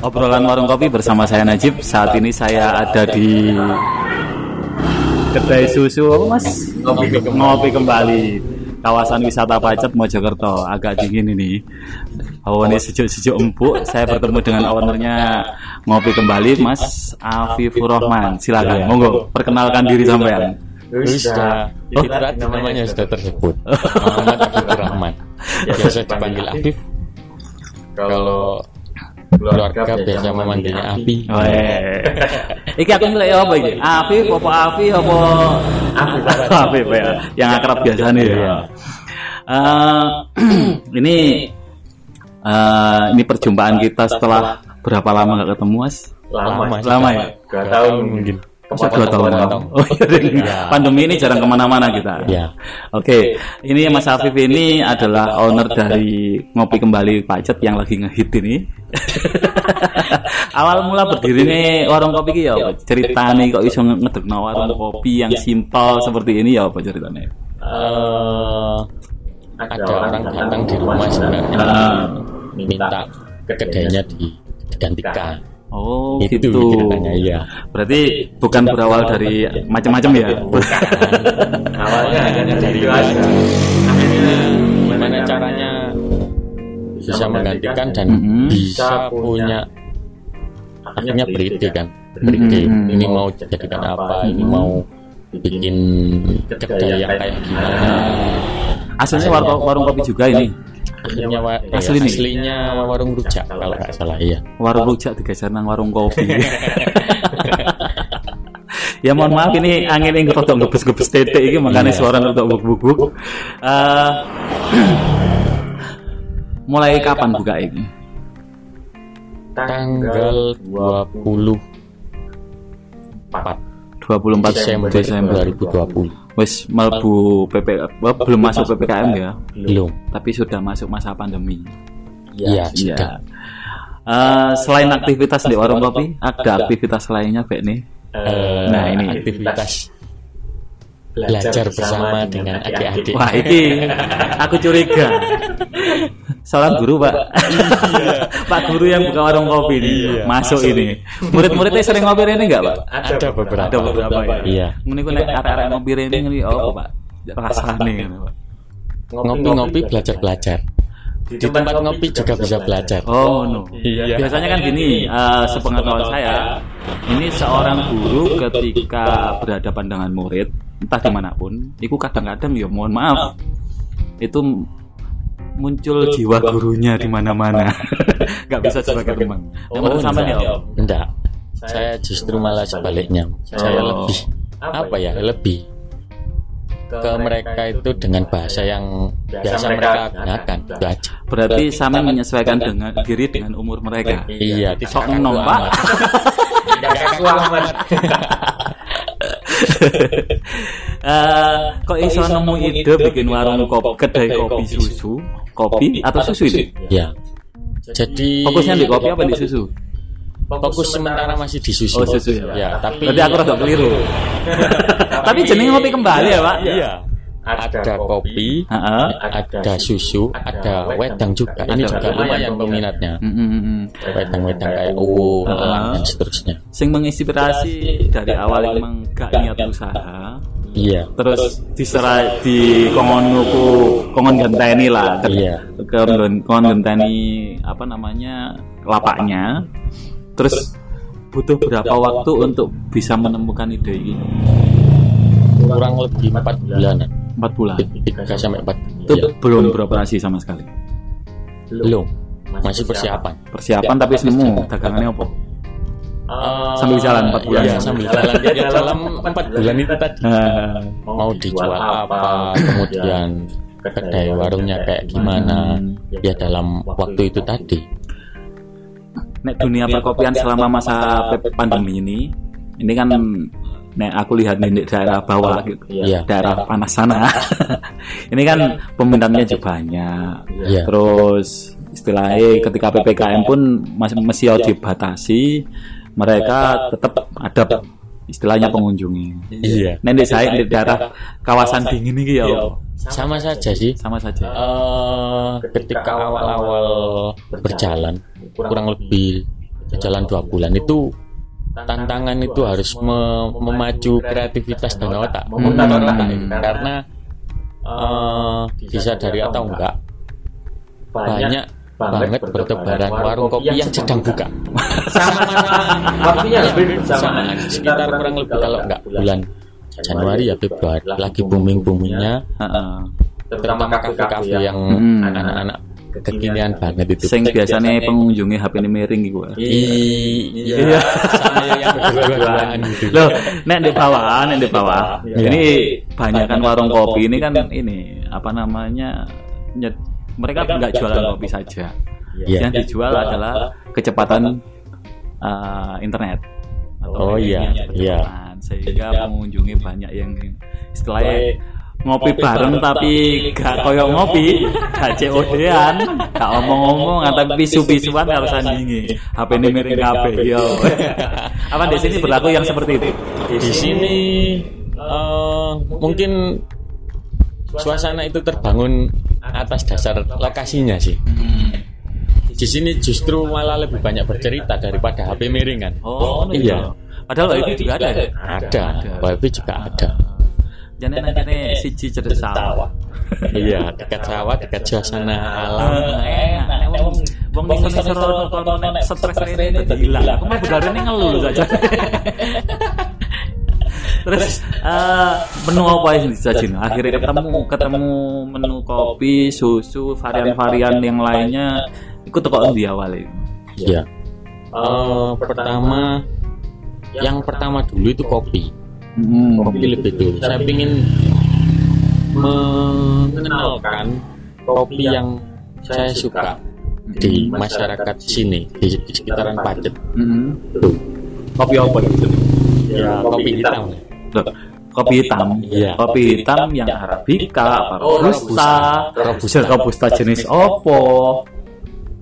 Obrolan warung kopi bersama saya Najib. Saat ini saya ada di kedai susu, apa mas? Ngopi kembali. Ngopi kembali. Kawasan wisata Pacet Mojokerto agak dingin ini. Hawane sejuk-sejuk empuk. Saya bertemu dengan ownernya ngopi kembali, Mas Afifur Rahman. Silakan, monggo perkenalkan diri sampean. Sudah, Oh. namanya sudah tersebut. Muhammad Afif Rahman. Biasa dipanggil Afif. Kalau keluarga biasa memanggilnya Api. Weh. Iki aku nilai apa iki? Afif apa Afif apa Afif. Afif ya. Yang akrab biasa nih ya. Eh, ini eh, ini perjumpaan kita setelah berapa lama nggak ketemu Mas? Lama, Lama ya? Dua tahun mungkin. Masa dua tahun? Potong-potong. Oh, iya. Ya. Pandemi ini jarang ke mana-mana kita. Ya. Oke, ini Mas Afif ini adalah owner dari Ngopi Kembali Pacet yang lagi ngehit ini. Awal mula berdiri nih warung kopi ki ya apa? Ceritane kok iso ngedekno warung kopi yang simpel seperti ini ya apa ceritanya? Eh, ada orang datang di rumah sebenarnya Ah. minta kedainya di- digantikan. Oh, Itu gitu. ceritanya, iya. Berarti bukan berawal dari macam-macam ya? Awalnya hanya dari itu aja. Akhirnya gimana caranya bisa menggantikan dan Mhm. bisa punya akhirnya beride kan beride Mhm. ini mau jadikan apa ini mau bikin kedai yang kayak gimana Aslinya warung, warung kopi juga ini. Akhirnya wa- eh, Asli nih? aslinya warung rujak kalau nggak salah iya warung rujak digeser nang warung kopi. ya mohon maaf ini angin yang rotok ngebes-ngebes tetek ini makanya Iya. suara rotok buk-buk. Eh, mulai kapan buka ini? tanggal 24 24 Desember Desember. 2020 Wes melbu PP belum masuk PPKM ya, belum tapi sudah masuk masa pandemi. iya Iya. sudah Eh, selain aktivitas di warung kopi, ada aktivitas lainnya Pak nih? Eh, Nah, ini. aktivitas belajar bersama dengan adik-adik Wah, ini aku curiga. Seorang guru, Pak. Pak guru yang buka warung kopi ini Iya, masuk, masuk ini. Murid-muridnya sering ngopi ini enggak, Pak? ada beberapa Ada beberapa ya. iya Ini ku nek arek-arek ngopi ini ngene oh, Pak. Rasane Pak. ngopi-ngopi belajar-belajar di tempat ngopi juga bisa belajar. Oh, no. Iya. Biasanya kan gini, eh, sepengetahuan saya, ini seorang guru ketika berhadapan dengan murid, entah di mana pun, itu kadang-kadang ya mohon maaf, itu muncul jiwa gurunya di mana-mana, nggak bisa sebagai teman. Oh, menurut sampean ya, enggak. Om? enggak. Saya justru malah sebaliknya. saya Oh. lebih. Apa ya? Lebih ke mereka itu dengan bahasa yang biasa mereka gunakan itu aja berarti sampean menyesuaikan dengan diri dengan umur mereka. iya Sok tidak enom, kaku Pak. amat. Eh, kok iso nemu ide bikin warung kopi, kedai kopi susu, kopi atau susu ini? ya jadi Fokusnya di kopi apa di susu? Fokus sementara masih di susu. Oh susu ya, ya tapi Berarti aku rada keliru. tapi jenenge ngopi kembali ya, Pak. iya. Ada kopi. Heeh. ada susu ada wedang juga. Ini Ada juga lumayan peminatnya. Mm, mm, mm. wedang-wedang kayak uwu dan seterusnya. Sing menginspirasi dari awal emang gak niat usaha, iya. Terus diserah di kongon nuku kongon genteni lah. Iya. Kongon kongon genteni apa namanya lapaknya. Terus butuh berapa waktu untuk bisa menemukan ide ini? kurang lebih empat bulanan Empat bulan. tiga sampai empat Itu Iya. belum beroperasi sama sekali. belum. Masih persiapan. Persiapan. Tapi nemu dagangannya apa? Sambil jalan empat bulan. Iya, sambil jalan. Ya, dalam empat bulan itu tadi. Nah, mau dijual apa kemudian kedai warungnya kayak gimana ya dalam waktu itu tadi nek dunia perkopian selama masa pandemi ini, ini kan nek aku lihat nih di daerah bawah gitu, Iya. daerah panas sana, ini kan peminatnya juga banyak. Iya. Terus istilahnya ketika ppkm pun masih masih dibatasi, mereka tetap ada istilahnya pengunjungi. iya. Nek di saya di daerah kawasan dingin ini ya sama saja sih. Sama saja. Eh, ketika awal-awal berjalan kurang lebih jalan dua bulan itu tantangan itu harus me- memacu kreativitas dan otak. memutar otak. Karena eh, disadari atau enggak banyak banget bertebaran warung kopi yang sedang buka waktunya hampir sama bersamaan sekitar kurang lebih kalau enggak bulan Januari ya Februari lagi booming boomingnya Heeh. terutama kafe-kafe yang Hmm. anak-anak kekinian banget itu Sing biasanya pengunjungnya HP ini miring gitu. iya yang berdua-duaan gitu Loh, nek di bawah, nek di bawah. Iya. Ini banyak kan warung kopi ini kan ini apa namanya? mereka nggak jualan kopi saja. Iya. Yang dijual adalah kecepatan uh, internet. Oh, iya, iya. Sehingga pengunjungnya banyak yang istilahnya ngopi bareng tapi gak koyo ngopi, gak COD-an, gak omong-omong, tapi pisu-pisuan harus sandingi. HP ini miring kabeh yo. Apa di sini berlaku yang seperti itu? di sini eh, mungkin suasana itu terbangun atas dasar lokasinya sih. Di sini justru malah lebih banyak bercerita daripada HP miring kan. Oh, iya. Padahal itu juga ada. Ada, wifi juga ada. Jadi nanti siji cerita sawah. Iya, dekat sawah, dekat suasana alam. Eh, enak. Nek wong wong nisor-nisor kalau nek stres rene dadi hilang. Aku mau bedarane ngeluh saja. Terus eh, menu apa yang disajikan? Akhirnya ketemu ketemu menu kopi, susu, varian-varian yang lainnya. Ikut toko di awal ini. Iya. Eh, pertama, yang pertama dulu itu kopi. Hmm. Kopi lebih dulu. Saya ingin mengenalkan kopi yang saya suka di masyarakat sini di, di sekitaran Pacet. Hmm. Kopi apa itu? ya, kopi hitam. Loh, kopi hitam. Iya. Kopi hitam yang arabica, Oh, robusta, Robusta. robusta jenis opo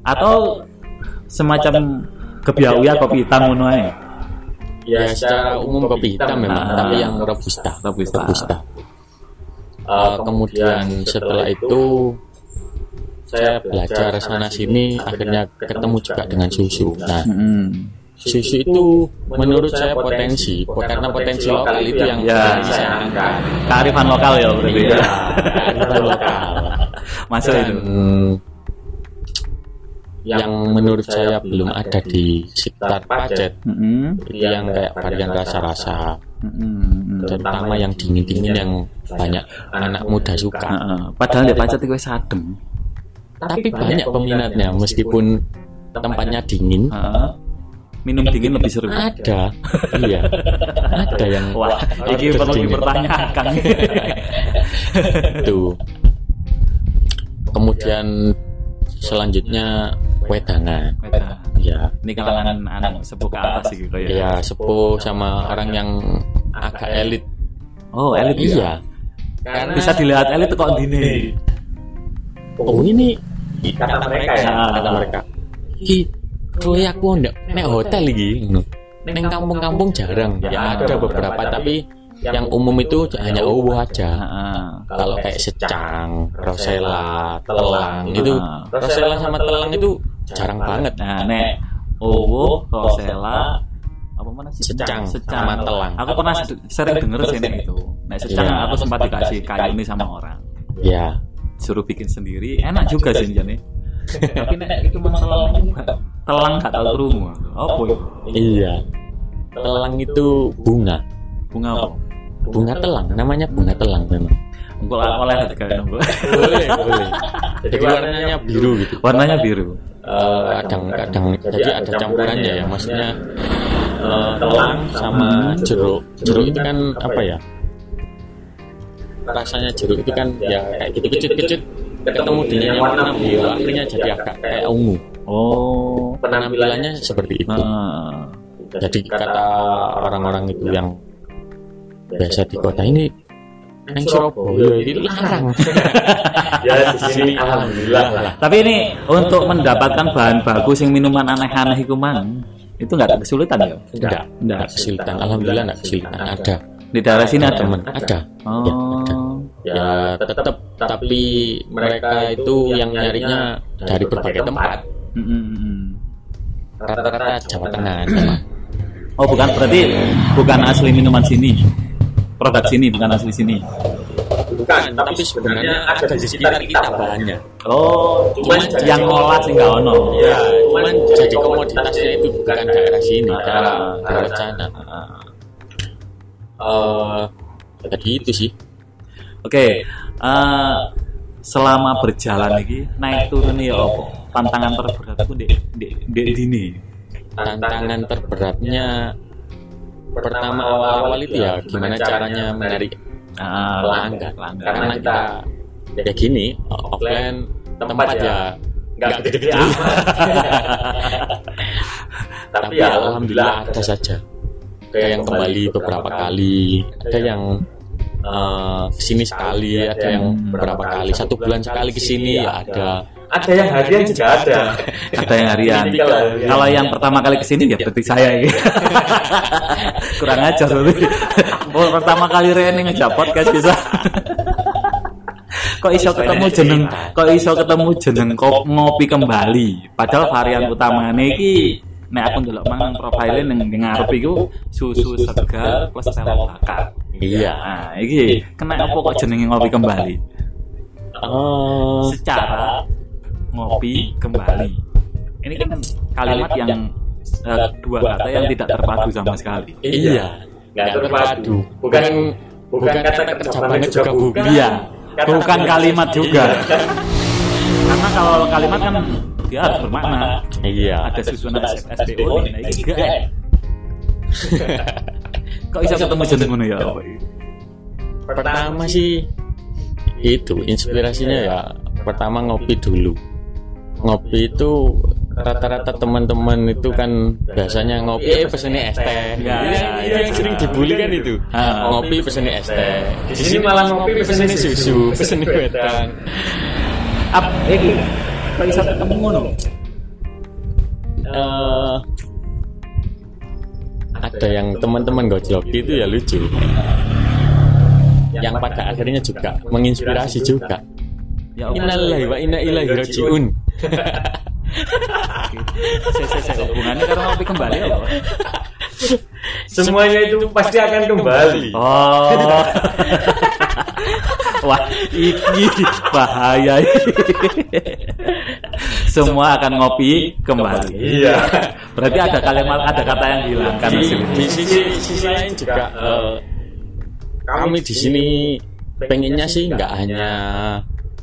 atau semacam kebiauya kopi hitam ngono ae. Ya, secara umum kopi hitam memang, Ah. tapi yang robusta. Robusta. Eh, kemudian setelah itu saya belajar sana sini akhirnya ketemu juga dengan susu. Nah, Hmm. susu itu menurut saya potensi karena potensi lokal itu yang Ya. saya angkat. Kearifan lokal ya berarti. Iya, kearifan lokal. Masuk itu. Yang menurut saya belum ada di sekitar Pacet Hmm. itu yang kayak varian rasa-rasa Hmm. terutama yang dingin-dingin yang banyak anak muda suka Heeh. Padahal di Pacet itu adem. tapi banyak peminatnya meskipun tempatnya dingin Heeh. Minum dingin lebih seru. ada iya ada yang Wah, ini perlu dipertanyakan. Tuh. kemudian selanjutnya wedangan Beda. ya. Ini kalangan anak sepuh ke atas. sih gitu ya. ya sepuh sama orang yang agak elit. Oh, elit iya. Karena Bisa dilihat elit kok dini. oh ini kata mereka ya? Ah. kata mereka. Ki kowe aku ndak nek hotel iki ngono. Ning kampung-kampung jarang. Ya ada beberapa tapi yang umum itu hanya uwu aja Heeh. kalau kayak secang, rosella, telang itu Ah. rosella sama telang itu jarang banget Nah, nek Owo, Rosella, apa mana sih? Secang sama telang. Aku pernah se- sering denger sih nek itu. Nek secang Iya. aku sempat dikasih kayu ini sama orang. ya Suruh bikin sendiri, enak juga sih jane. Tapi nek itu memang telang gak tahu krungu. Apa ya? iya telang itu bunga Bunga apa? Bunga telang. namanya bunga telang memang. Oleh boleh boleh. Jadi warnanya biru gitu. Warnanya biru. Eh, kadang kadang jadi ada campurannya ya maksudnya eh, telang sama jeruk. jeruk. Itu kan apa ya? rasanya jeruk itu kan ya kayak gitu kecut kecut ketemu dengan yang warna biru. akhirnya jadi agak kayak ungu. Oh. penampilannya seperti itu. Heeh. jadi kata orang-orang itu yang biasa di kota ini yang Surabaya itu larang ya di sini alhamdulillah lah Tapi ini untuk mendapatkan bahan baku sing minuman aneh-aneh iku mang, itu nggak ada kesulitan ya? enggak Enggak. kesulitan alhamdulillah enggak kesulitan ada Di daerah sini ada. teman ada ya, ada. Oh. ya tetap tapi mereka itu yang nyarinya dari berbagai tempat rata-rata Jawa Tengah. Oh bukan berarti bukan asli minuman sini. Produk sini bukan asli sini. Bukan, tapi sebenarnya ada di sekitar kita bahannya Oh, Cuman yang ngolah sih nggak ono. ya cuman jadi komoditasnya itu bukan daerah sini daerah daerah sana eh jadi itu sih Oke, eh, selama berjalan lagi naik turun ya apa? Tantangan terberat itu di di di dini. tantangan terberatnya pertama awal-awal itu ya gimana caranya menarik Ah, pelanggan. karena kita ya gini offline tempat ya nggak gede-gede. amat. tapi ya alhamdulillah ada saja. Ada yang kembali beberapa kali. ada yang eh, ke sini sekali ada yang beberapa kali. satu bulan sekali ke sini ya ada Ada yang harian juga ada. Ada yang harian. Harian. Kalau yang pertama kali ke sini ya berarti saya ini. Kurang ajar berarti. Oh, pertama kali Rene ngejak podcast bisa. kok iso ketemu jeneng kok iso ketemu jeneng kok ngopi kembali padahal varian utamanya iki nek aku ndelok mangan profile ning ning ngarep iku susu segar plus telur bakar iya nah iki kena apa kok jenenge ngopi kembali Eh, secara ngopi kembali. Ini kan kalimat yang eh, dua kata yang tidak terpadu sama sekali. iya Nggak terpadu. bukan Bukan kata kerja banget juga bukan. Iya, bukan kalimat juga. Karena kalau kalimat kan dia harus bermakna. iya Ada susunan SPO nah ini enggak. Kok bisa ketemu jeneng ngono ya? Pertama sih itu inspirasinya ya pertama ngopi dulu ngopi itu rata-rata teman-teman itu kan biasanya ngopi eh pesennya es teh. Ya, itu, ya, yang- itu ya, yang sering dibully kan itu. Ah. ngopi pesennya es teh. Di sini malah ngopi pesennya susu pesennya wedang. Ap, iki kok bisa ketemu ngono? Eh, ada yang teman-teman gojlok itu ya lucu. Yang pada akhirnya juga menginspirasi juga. Ya. Innalillahi wa inna ilaihi rajiun. Hubungannya karena ngopi kembali apa? Semuanya itu pasti akan kembali. Oh. Wah, ini bahaya. Semua akan ngopi kembali. Iya. Berarti ada kalimat, ada kata yang dihilangkan. Di, hasilnya. di sisi, sisi lain juga eh, kami di sini pengennya sih nggak hanya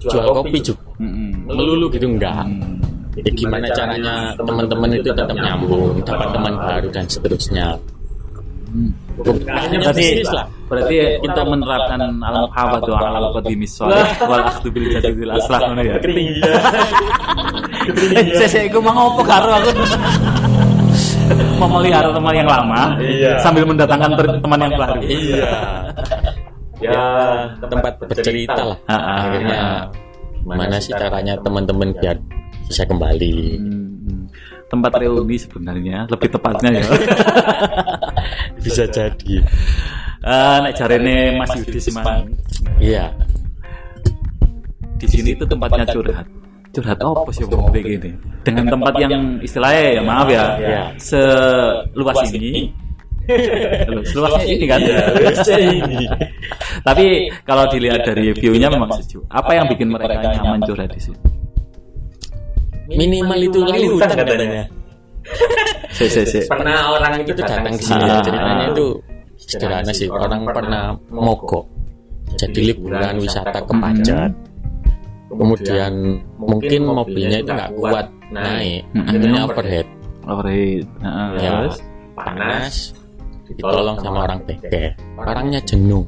jual kopi juga Mm-mm. melulu gitu enggak. Hmm. Ya, gimana caranya teman-teman itu tetap nyambung, dapat teman baru dan seterusnya. Hanya Berarti, berarti kita menerapkan alam muhawat doa alam qadimis sholih wal akhdhu bil jadidil aslah ngono ya. Ketinggian. Saya saya iku mau ngopo karo aku. Memelihara teman yang lama Iya. sambil mendatangkan teman yang baru. Iya. Ya, tempat bercerita lah. Ah, ah, Akhirnya ah. mana sih caranya teman-teman biar bisa kembali? Hmm, tempat reuni sebenarnya lebih tepatnya ya. Bisa jadi. Eh nek jarene Mas Yudi Siman, Iya. di sini itu tempatnya curhat. Curhat apa sih wong kayak gini? Dengan tempat yang istilahnya ya maaf ya, Iya. seluas ini. Loh, Seluasnya ini kan. Luasnya ini. Tapi kalau dilihat dari view-nya memang sejuk. Apa yang bikin mereka nyaman curhat di sini? Minimal itu liutan katanya. Se, se, se. Pernah orang itu datang ke sini Ah. ceritanya itu sederhana sih. Orang pernah mogok. Jadi liburan wisata ke Pajat. Kemudian mungkin mobilnya itu nggak kuat naik. Akhirnya overhead. Heeh, Ya, panas. Ditolong sama orang bengkel. Orangnya jenuh.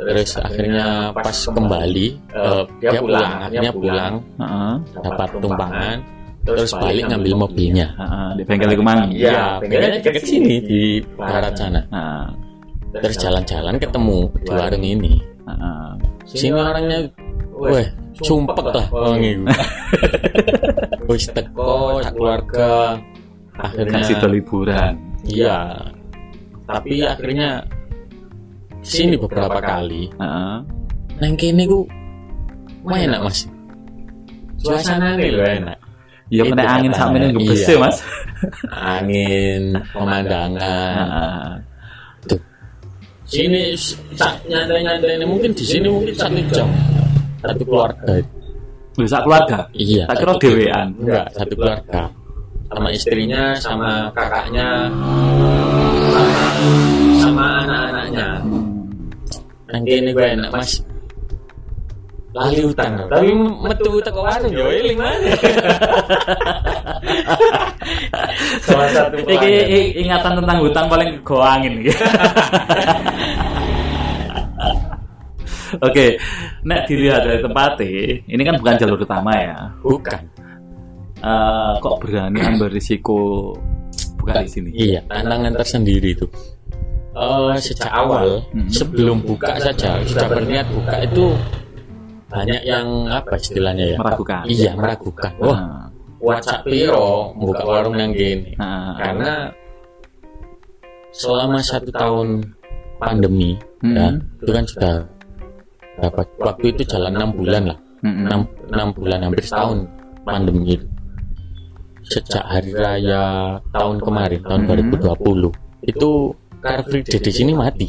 Terus akhirnya pas kembali eh, dia pulang, akhirnya pulang Heeh. dapat tumpangan, terus balik ngambil mobilnya. Heeh, di bengkel iku mang. Iya, bengkelnya dekat sini di barat sana. Terus jalan-jalan ketemu di warung ini. Heeh. Sini orangnya, weh, sumpek lah orang itu. Wis teko, keluarga. Akhirnya, Kasih liburan. Iya. Tapi akhirnya sini beberapa kali. Heeh. Nang kene ku enak mas. Suasana ini loh enak. Ya kena angin sampe ini ngebes Iya. Mas. angin pemandangan Nah, tuh sini sak nyantai-nyantai ini mungkin di sini mungkin satu jam satu keluarga sak keluarga. iya Tak kira dewean. enggak satu keluarga sama istrinya sama kakaknya. Sama anak-anaknya. Nanti ini gue enak mas. Lali hutan tapi metu teko warung yo eling mana Salah satu Iki ingatan tentang hutang paling go angin iki. Oke, nek dilihat dari tempatnya, ini kan bukan jalur utama ya. bukan Eh, kok berani ambil risiko buka di sini? Iya, tantangan tersendiri itu. Eh, sejak awal, Hmm. sebelum buka saja, sudah berniat buka itu banyak yang apa istilahnya ya? Meragukan. Iya, meragukan. Wah, Nah, wacak piro buka warung yang gini. nah, Karena selama satu tahun pandemi, Hmm. ya, itu kan sudah dapat waktu itu jalan enam bulan lah, mm-mm. enam enam bulan hampir setahun pandemi itu. Sejak hari raya tahun kemarin, tahun Hmm. 2020, itu Car Free Day di sini mati,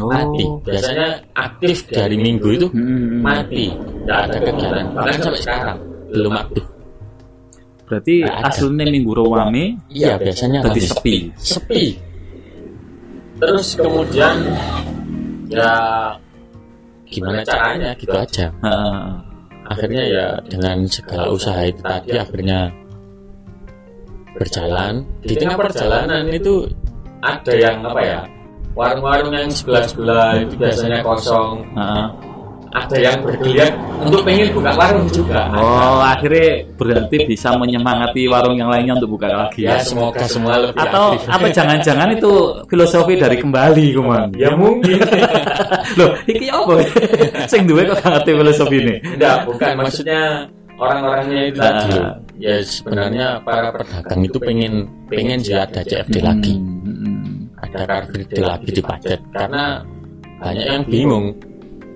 Oh. mati. Biasanya aktif dari minggu itu Mm-mm. mati, tidak ada kegiatan. Bahkan sampai sekarang belum aktif. Berarti aslinya minggu rame, Iya, biasanya berarti sepi. sepi. Terus kemudian ya gimana caranya gitu aja. Heeh. Akhirnya ya dengan segala usaha itu tadi akhirnya berjalan. Di tengah perjalanan itu ada yang apa ya? Warung-warung yang sebelah-sebelah itu biasanya kosong. Heeh. Ada yang bergeliat untuk pengen buka warung juga. Oh, akhirnya berarti bisa menyemangati warung yang lainnya untuk buka lagi Ya ya. semoga semua lebih Atau aktif. apa jangan-jangan itu filosofi dari kembali, Kuman? Ya mungkin. Loh, iki apa? Sing duwe kok ngerti filosofi ini. Enggak, bukan maksudnya orang-orangnya itu Ah. tadi. loh. Ya sebenarnya para pedagang itu pengen pengen sih ada CFD lagi, Hmm, ada Car Free Day lagi di budget karena banyak yang bingung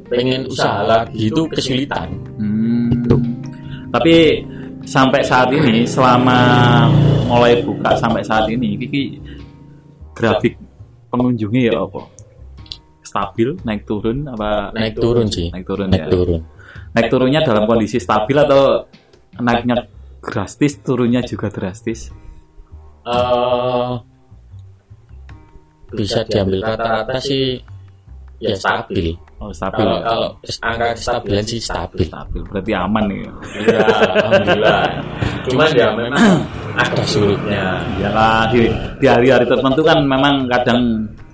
pengen usaha lagi itu kesulitan. hmm, hmm. Tapi sampai saat ini selama mulai buka sampai saat ini iki grafik pengunjungnya ya apa? Stabil, naik turun apa Naik turun sih, naik turun naik ya? turun. Naik turunnya dalam kondisi stabil atau naiknya drastis, turunnya juga drastis? Eh, bisa diambil rata-rata sih ya stabil. Oh, stabil. Kalau ya? kalau angka kestabilan sih stabil. stabil. Berarti aman nih. Iya, alhamdulillah. Cuman ya memang ada sulitnya. Iyalah di, di hari-hari tertentu kan memang kadang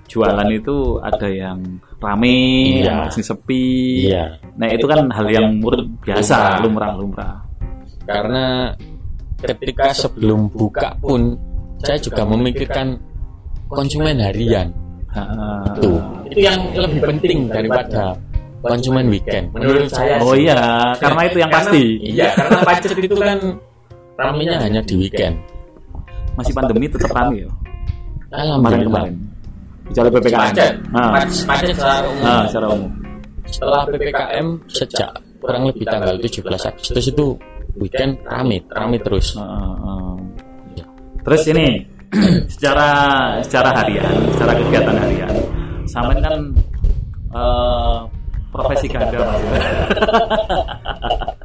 jualan itu ada yang rame, Iya. yang masih sepi. Iya. Nah itu kan hal yang murni biasa, lumrah lumrah. karena ketika sebelum buka pun saya juga memikirkan konsumen harian tuh itu yang lebih penting daripada konsumen weekend menurut saya Oh sih. iya, karena itu yang Karena- pasti. iya karena pacet itu kan ramenya hanya di weekend Masih pandemi tetap rame ya. alhamdulillah Kemarin-kemarin. Kecuali PPKM. pacet Nah, pacet secara umum. Nah, secara umum. setelah ppkm sejak kurang lebih tanggal 17 Agustus itu weekend rame rame terus. Heeh, heeh. Terus ini secara secara harian, secara kegiatan harian, sampean kan eh, profesi ganda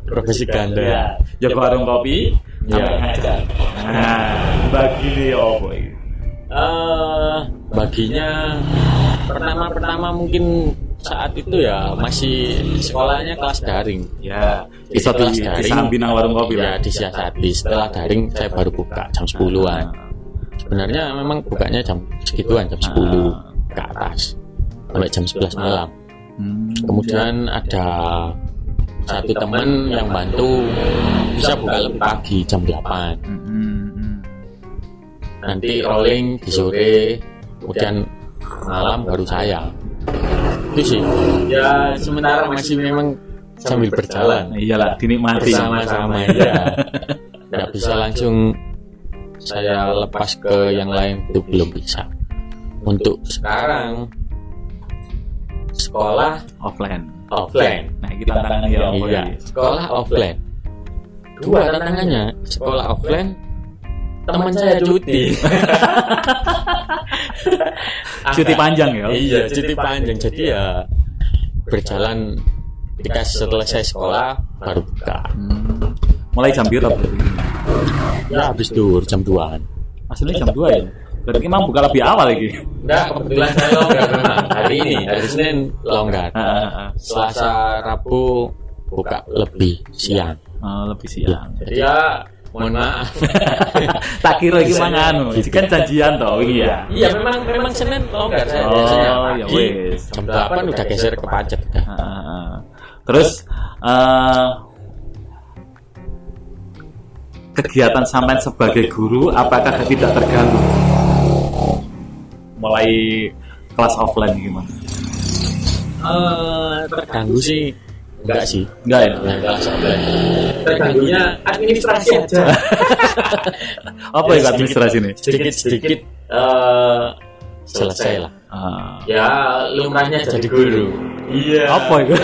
profesi ganda ya, jaga warung kopi, sampai ngajar. Nah, bagi dia apa ini? Eh, baginya pertama-pertama mungkin saat itu ya masih sekolahnya kelas daring. Ya, bisa Setelah di, daring, disambi nang warung kopi ya lah. disiasati. Setelah daring saya baru buka jam 10-an. Sebenarnya memang bukanya jam segituan jam 10 ke atas sampai jam 11 malam. Hmm. Kemudian ada satu teman yang bantu bisa buka lebih pagi jam 8. Hmm, hmm, hmm. nanti rolling di sore kemudian malam baru saya itu sih. Ya sementara masih memang sambil berjalan. iyalah, dinikmati. bersama-sama ya nggak bisa langsung saya lepas ke yang lain. Itu belum bisa. Untuk sekarang sekolah offline. offline. Nah, kita tantangannya ya iya sekolah offline. Dua tantangannya sekolah offline teman saya cuti Cuti panjang ya? iya cuti panjang jadi ya berjalan ketika selesai sekolah baru buka Hmm. Mulai jam biru berarti? ya habis dur jam 2an Aslinya jam 2 ya? Berarti emang buka lebih awal lagi? enggak kebetulan saya longgar memang. hari ini hari Senin longgar Ah, ah, ah. Selasa Rabu buka lebih siang Oh, lebih siang. jadi ya mohon maaf tak kira iki mangan. Iki kan janjian toh iki ya. iya memang memang Senin longgar saya Oh, biasanya ya wis. jam 8 udah geser ke pacet udah. Ah, ah, ah. Terus eh, kegiatan sampean sebagai guru apakah tidak terganggu? Mulai kelas offline gimana? Eh, terganggu sih enggak sih. Enggak ya? offline terganggunya administrasi aja. Apa ya administrasi ini? sedikit sedikit eh selesai lah. Ah, ya lumrahnya jadi guru. iya. Apa itu?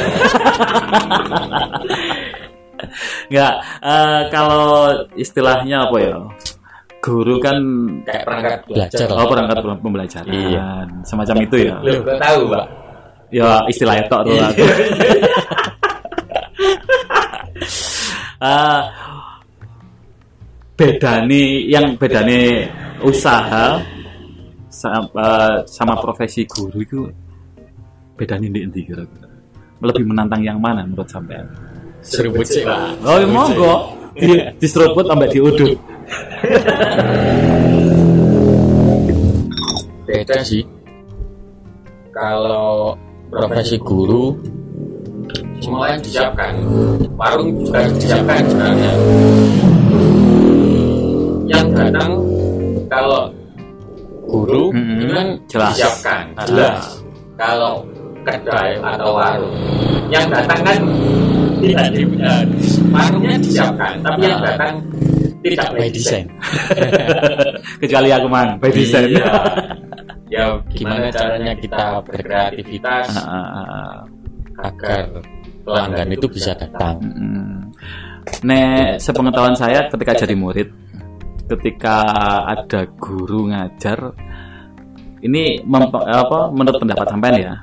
Enggak, eh, kalau istilahnya apa ya? Guru kan kayak perangkat belajar. oh perangkat pembelajaran, Iya. semacam itu ya. lu gak tahu pak? Ya istilahnya tok tuh. Aku. Eh, bedani yang bedane usaha sama, sama profesi guru itu bedanya di endi kira-kira? Lebih menantang yang mana menurut sampean? seruput sih pak Oh, ya monggo. Di, diseruput sampai diudut. beda sih kalau profesi guru semuanya disiapkan. warung juga disiapkan sebenarnya. Yang datang kalau guru Mm-mm. itu kan Jelas. disiapkan. Jelas. Kalau kedai atau warung. Yang datang kan tidak di warungnya disiapkan. tapi yang Ah. datang tidak by design. Kecuali aku mang, by design. Iya. ya gimana caranya kita berkreativitas? ah, ah. agar pelanggan itu bisa datang. Nek, sepengetahuan saya ketika jadi murid, ketika ada guru ngajar, ini mem- apa menurut pendapat sampean ya?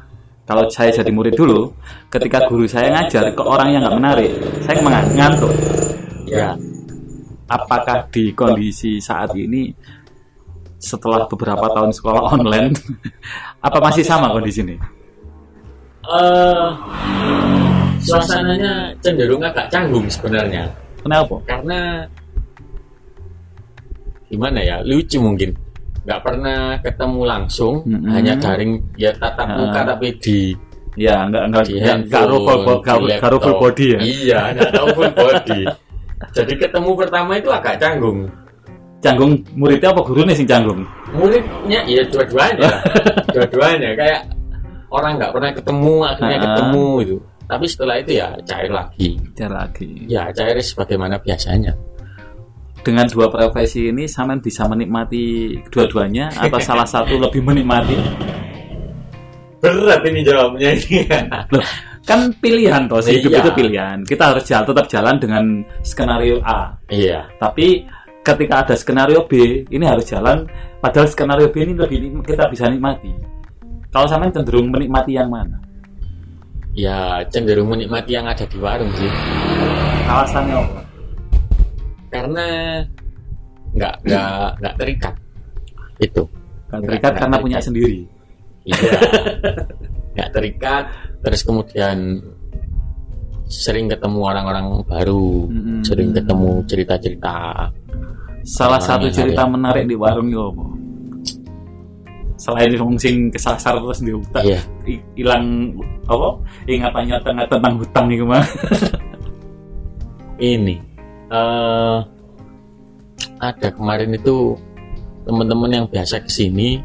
Kalau saya jadi murid dulu, ketika guru saya ngajar ke orang yang nggak menarik, saya ngantuk. ya Apakah di kondisi saat ini, setelah beberapa tahun sekolah online, apa masih sama kondisi ini? eh suasananya cenderung agak canggung sebenarnya Kenapa? karena gimana ya lucu mungkin nggak pernah ketemu langsung Mm-mm. hanya daring ya tatap muka Ah. tapi di Ya, nggak nggak di nggak nggak full, full, body ya? iya nggak tahu full body jadi ketemu pertama itu agak canggung Canggung muridnya apa gurunya sing canggung? muridnya ya dua-duanya dua-duanya kayak orang nggak pernah ketemu akhirnya Ah. ketemu itu tapi setelah itu ya cair lagi Cara lagi. ya cair sebagaimana biasanya Dengan dua profesi ini, sampean bisa menikmati dua-duanya atau salah satu lebih menikmati? berat ini jawabnya ini Loh, kan pilihan toh, sih, hidup Iya. itu pilihan. Kita harus jalan, tetap jalan dengan skenario A. iya Tapi ketika ada skenario B, ini harus jalan. Padahal skenario B ini lebih kita bisa nikmati. Kalau sampean cenderung menikmati yang mana? Ya cenderung menikmati yang ada di warung sih Alasannya apa? karena nggak nggak nggak terikat itu Kan terikat karena punya sendiri. iya nggak terikat terus kemudian sering ketemu orang-orang baru Mm-mm. sering ketemu cerita-cerita Salah Ah, satu cerita menarik di warung apa? Selain wong sing kesasar terus di hutan, iya. hilang apa? Ingatannya tengah tentang hutang nih mah. ini eh ada kemarin itu teman-teman yang biasa ke sini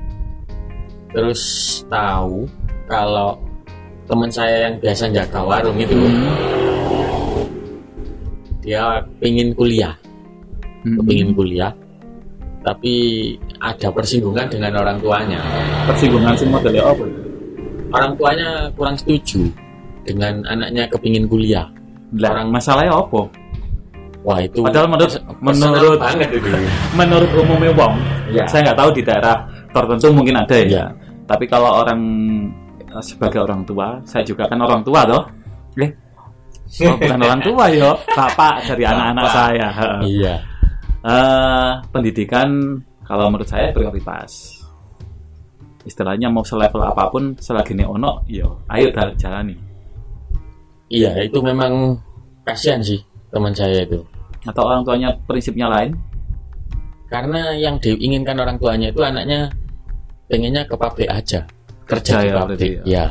terus tahu kalau teman saya yang biasa jaga warung itu dia pingin kuliah. Kepingin kuliah tapi ada persinggungan dengan orang tuanya Persinggungan sing modelnya apa? orang tuanya kurang setuju dengan anaknya kepingin kuliah Lah, Orang- masalahnya apa? wah itu Padahal menurut menurut banget itu menurut umumnya wong, Iya. saya nggak tahu di daerah tertentu mungkin ada ya. Iya. Tapi kalau orang eh, sebagai orang tua, saya juga kan orang tua toh. Eh, oh, bukan orang tua yo, bapak dari anak-anak saya. Iya Eh, pendidikan kalau menurut saya prioritas. Istilahnya mau selevel apa pun selagi ini ono, yo, ayo dal- jalani. iya itu memang kasihan sih teman saya itu Atau orang tuanya prinsipnya lain, karena yang diinginkan orang tuanya itu anaknya pengennya ke pabrik aja kerja Kerja di ya, pabrik berarti ya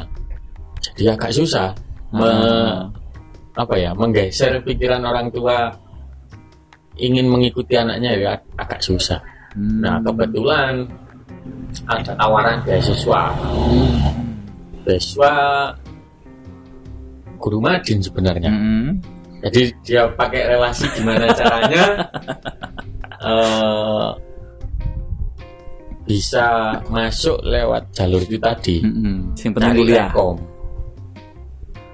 jadi agak susah me- Ah. apa ya menggeser pikiran orang tua ingin mengikuti anaknya ya agak susah Hmm. nah kebetulan ada tawaran beasiswa beasiswa guru madin sebenarnya Mm-mm. jadi dia pakai relasi gimana caranya eh, bisa masuk lewat jalur itu tadi Mm-mm. Sing penting kuliah.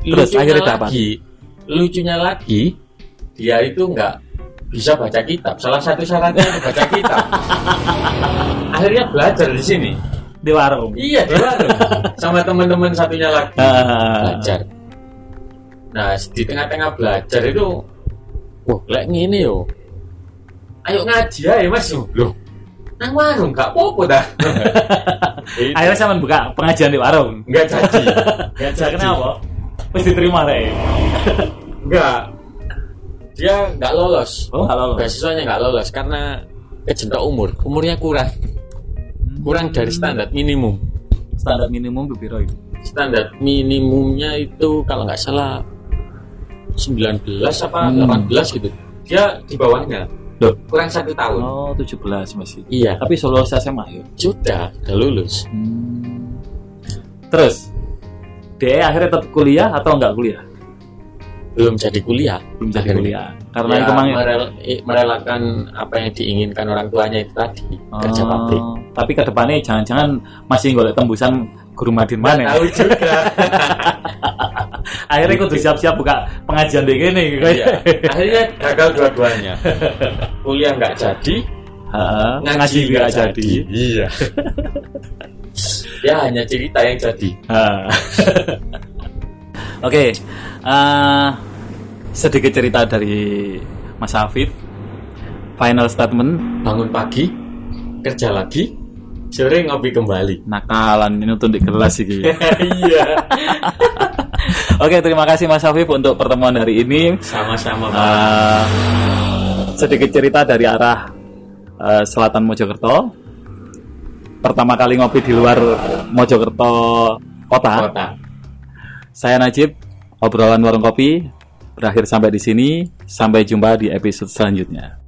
Terus Lucunya akhirnya lagi, lucunya lagi dia itu nggak bisa baca kitab. Salah satu syaratnya itu baca kitab. Akhirnya belajar di sini. Di warung. Iya di warung sama teman-teman satunya lagi belajar. Nah di tengah-tengah belajar itu, wah lek ngene yo. Ayo ngaji ya mas Loh, nang warung gak apa-apa dah. Akhirnya saya buka pengajian di warung. Nggak jadi. Nggak Saya jadi. kenapa? Mesti diterima deh. Nggak. Dia nggak lolos. Oh, nggak lolos. Beasiswanya nggak lolos karena kejentok umur. Umurnya kurang. Kurang dari standar minimum. Standar minimum berapa itu? Standar minimumnya itu kalau nggak salah 19 apa Hmm. 18 gitu. Dia di bawahnya. Loh. Kurang satu tahun. Oh, 17 masih. Iya. Tapi solo SMA ya. Sudah, udah lulus. Terus dia akhirnya tetap kuliah atau enggak kuliah? Belum jadi kuliah. Belum jadi kuliah. Karena Ya, itu memang merel- i- merelakan apa yang diinginkan orang tuanya itu tadi kerja Oh, pabrik. Tapi ke depannya jangan-jangan masih golek tembusan guru madin mana? Tahu juga. Akhirnya kudu siap-siap buka pengajian di gini. Iya. Akhirnya gagal dua-duanya. Kuliah nggak jadi, Heeh, ngaji nggak jadi. jadi. Iya. ya hanya cerita yang jadi. Ah. Oke, eh, sedikit cerita dari Mas Afif. Final statement, Bangun pagi, kerja lagi, sore ngopi kembali. nakalan ini untuk di kelas ini. iya. Oke, terima kasih Mas Afif untuk pertemuan hari ini. Sama-sama. Eh, sedikit cerita dari arah eh, selatan Mojokerto. Pertama kali ngopi di luar Mojokerto kota. Kota. Saya Najib, obrolan warung kopi berakhir sampai di sini. Sampai jumpa di episode selanjutnya.